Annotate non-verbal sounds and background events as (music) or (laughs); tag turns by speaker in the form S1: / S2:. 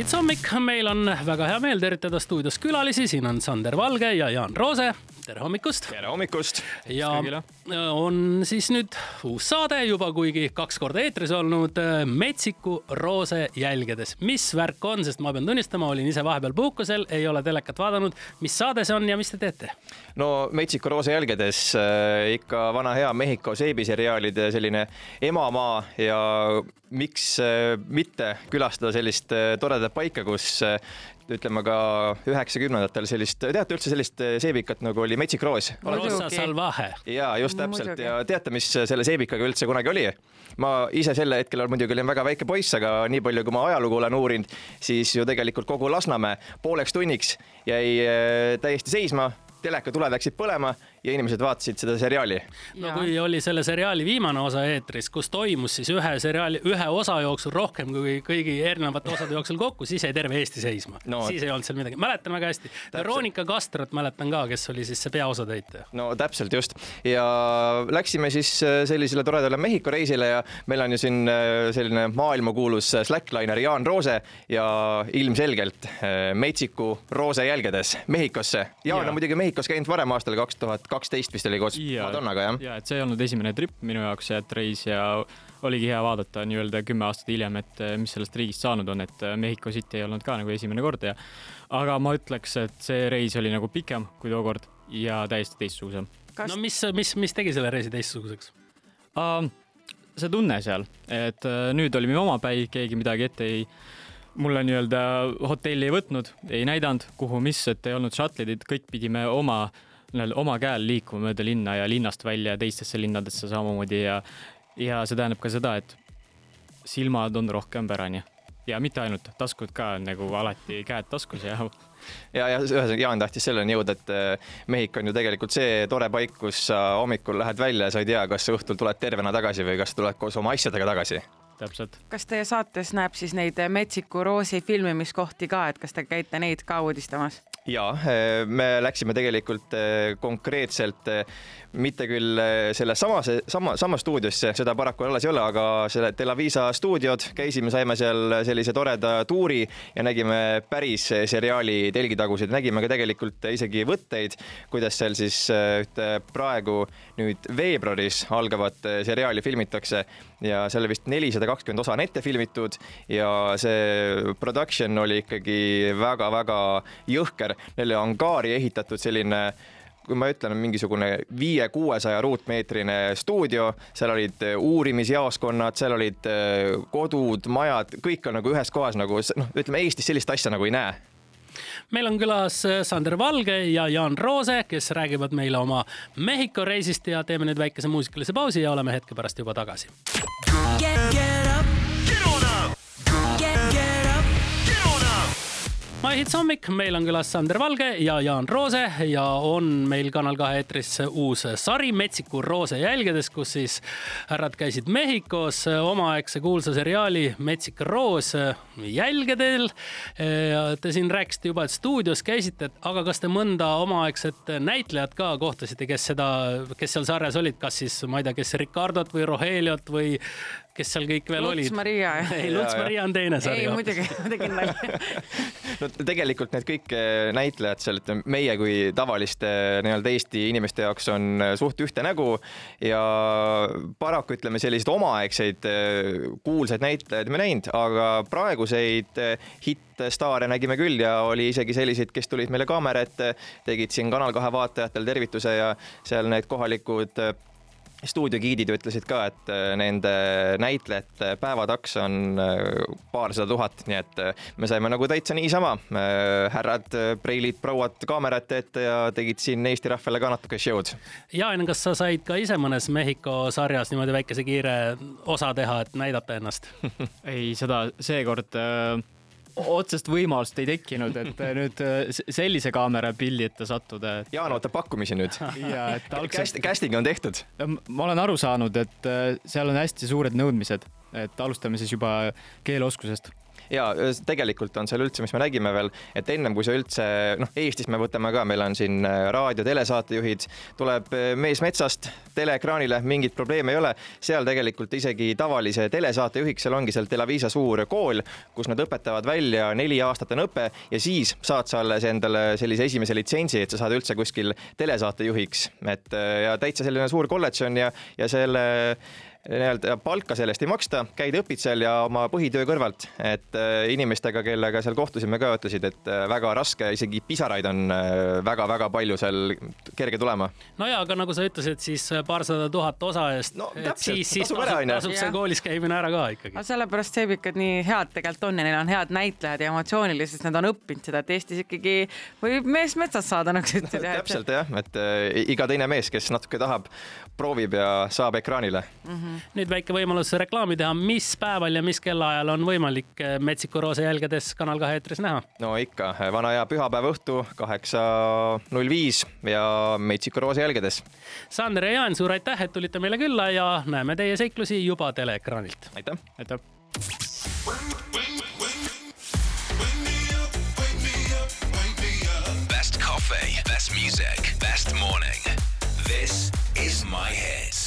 S1: mahits hommik, meil on väga hea meel tervitada stuudios külalisi, siin on Sander Valge ja Jaan Roose. tere hommikust.
S2: tere hommikust.
S1: ja on siis nüüd uus saade juba, kuigi kaks korda eetris olnud Metsiku roose jälgedes. mis värk on, sest ma pean tunnistama, olin ise vahepeal puhkusel, ei ole telekat vaadanud. mis saade see on ja mis te teete?
S2: no Metsiku roose jälgedes äh, ikka vana hea Mehhiko seebiseriaalide selline emamaa ja miks äh, mitte külastada sellist äh, toredat paika, kus äh, ütleme ka üheksakümnendatel sellist, teate üldse sellist seebikat nagu oli Metsik Roos? Ja just täpselt. Ja teate, mis selle seebikaga üldse kunagi oli? ma ise sel hetkel muidugi olin väga väike poiss, aga nii palju, kui ma ajalugu olen uurinud, siis ju tegelikult kogu Lasnamäe pooleks tunniks jäi täiesti seisma telekatuled läksid põlema ja inimesed vaatasid seda seriaali.
S1: no kui oli selle seriaali viimane osa eetris, kus toimus siis ühe seriaali, ühe osa jooksul rohkem kui kõigi erinevate osade jooksul kokku, siis jäi terve Eesti seisma no,. siis ei olnud seal midagi, mäletan väga hästi. Veronika Kastrot mäletan ka, kes oli siis see peaosatäitja.
S2: no täpselt just ja läksime siis äh, sellisele toredale Mehhiko reisile ja meil on ju siin äh, selline maailmakuulus slackliner Jaan Roose ja ilmselgelt äh, Metsiku Roose jälgedes Mehhikosse. Jaan ja. on muidugi Mehhikos käinud varem aastal kaks tuhat kaksteist vist oli koos Madonnaga, jah?
S3: ja, et see ei olnud esimene trip minu jaoks, et reis ja oligi hea vaadata nii-öelda kümme aastat hiljem, et eh, mis sellest riigist saanud on, et eh, Mehhiko City ei olnud ka nagu esimene kord ja aga ma ütleks, et see reis oli nagu pikem kui tookord ja täiesti teistsugusem
S1: Kas.... no mis, mis, mis tegi selle reisi teistsuguseks
S3: uh,? see tunne seal, et uh, nüüd olime omapäi, keegi midagi ette ei mulle nii-öelda hotelli ei võtnud, ei näidanud, kuhu, mis, et ei olnud shuttle'id, kõik pidime oma uh, oma käel liikuma mööda linna ja linnast välja teistesse linnadesse samamoodi ja, ja see tähendab ka seda, et silmad on rohkem pärani ja mitte ainult, taskud ka nagu alati käed taskus ja. (laughs)
S2: ja, ja ühesõnaga Jaan tahtis selleni jõuda, et äh, Mehhik on ju tegelikult see tore paik, kus sa hommikul lähed välja ja sa ei tea, kas õhtul tuled tervena tagasi või kas tuled koos oma asjadega tagasi
S3: täpselt.
S4: kas teie saates näeb siis neid Metsiku Roosi filmimiskohti ka, et kas te käite neid ka uudistamas?
S2: Ja eh, me läksime tegelikult eh, konkreetselt eh, mitte küll selle sama, sama, stuudiosse, seda paraku alles ei ole, aga selle Telavisa stuudiod, käisime, saime seal sellise toreda tuuri ja nägime päris seriaali telgitagusid, nägime ka tegelikult isegi võtteid, kuidas seal siis ühte praegu nüüd veebruaris algavat seriaali filmitakse ja seal vist nelisada kakskümmend osa on ette filmitud ja see production oli ikkagi väga-väga jõhker. Neile angaari ehitatud selline kui ma ütlen, mingisugune viie-kuuesaja ruutmeetrine stuudio, seal olid uurimisjaoskonnad, seal olid äh, kodud, majad, kõik on nagu ühes kohas nagu noh, ütleme Eestis sellist asja nagu ei näe
S1: meil on külas äh, Sander Valge ja Jaan Roose, kes räägivad meile oma Mehhiko reisist ja teeme nüüd väikese muusikalise pausi ja oleme hetke pärast juba tagasi. My Hits hommik, meil on külas Sander Valge ja Jaan Roose ja on meil Kanal kahe eetris uus sari Metsiku Roose jälgedes, kus siis härrad käisid Mehhikos omaaegse kuulsa seriaali Metsik Roos jälgedel. Te siin rääkisite juba, et stuudios käisite, aga kas te mõnda omaaegset näitlejat ka kohtasite, kes seda, kes seal sarjas olid, kas siis ma ei tea, kes Ricardot või Roheliot või kes seal kõik veel
S4: Luts
S1: olid? (laughs)
S4: Luts Maria.
S1: ei, Luts Maria on teine sari.
S4: ei, muidugi, ma tegin nalja (laughs)
S2: no tegelikult need kõik eh, näitlejad seal, ütleme meie kui tavaliste nii-öelda Eesti inimeste jaoks on eh, suht ühte nägu ja paraku ütleme, selliseid omaaegseid eh, kuulsaid näitlejaid me näinud, aga praeguseid hittstaare nägime küll ja oli isegi selliseid, kes tulid meile kaamera ette, tegid siin Kanal kahe vaatajatele tervituse ja seal need kohalikud stuudiogiidid ütlesid ka, et äh, nende näitlejate päevataks on äh, paarsada tuhat, nii et äh, me saime nagu täitsa niisama härrad, preilid, prouad kaamerate ette ja tegid siin Eesti rahvale ka natuke show'd.
S1: Jaan, kas sa said ka ise mõnes Mehhiko sarjas niimoodi väikese kiire osa teha, et näidata ennast (laughs)
S3: ei, seda seekord äh otsest võimalust ei tekkinud, et äh, nüüd äh, sellise kaamera pildi ette sattuda et....
S2: Jaan ootab pakkumisi nüüd. (laughs)
S3: ja, et algselt.
S2: Casting on tehtud.
S3: ma olen aru saanud, et äh, seal on hästi suured nõudmised, et alustame siis juba keeleoskusest
S2: ja tegelikult on seal üldse, mis me nägime veel, et ennem kui sa üldse noh, Eestis me võtame ka, meil on siin raadio, telesaatejuhid, tuleb mees metsast teleekraanile, mingit probleemi ei ole. seal tegelikult isegi tavalise telesaate juhiks, seal ongi seal Televiisa suur kool, kus nad õpetavad välja neli aastat on õpe ja siis saad sa alles endale sellise esimese litsentsi, et sa saad üldse kuskil telesaatejuhiks, et ja täitsa selline suur kolledž on ja, ja selle nii-öelda palka selle eest ei maksta, käid, õpid seal ja oma põhitöö kõrvalt, et äh, inimestega, kellega seal kohtusime ka, ütlesid, et äh, väga raske, isegi pisaraid on väga-väga äh, palju seal kerge tulema.
S1: no ja, aga nagu sa ütlesid, siis paarsada tuhat osa eest
S2: no,, siis,
S1: siis tasub, ära, tasub see koolis käimine ära ka ikkagi.
S4: sellepärast seebikad nii head tegelikult on ja neil on head näitlejad ja emotsioonilised, nad on õppinud seda, et Eestis ikkagi võib mees metsas saada, nagu sa ütlesid
S2: no,. täpselt jah, et iga teine mees, kes natuke tahab, proovib ja saab ekraanile mm.
S1: -hmm nüüd väike võimalus reklaami teha, mis päeval ja mis kellaajal on võimalik eh, Metsiku Roose jälgedes Kanal kahe eetris näha?
S2: no ikka, vana hea pühapäeva õhtu kaheksa null viis ja Metsiku Roose jälgedes.
S1: Sander ja Jaan, suur aitäh, et tulite meile külla ja näeme teie seiklusi juba teleekraanilt.
S2: aitäh.
S3: aitäh.
S5: Best coffee, best music, best morning. This is my hits.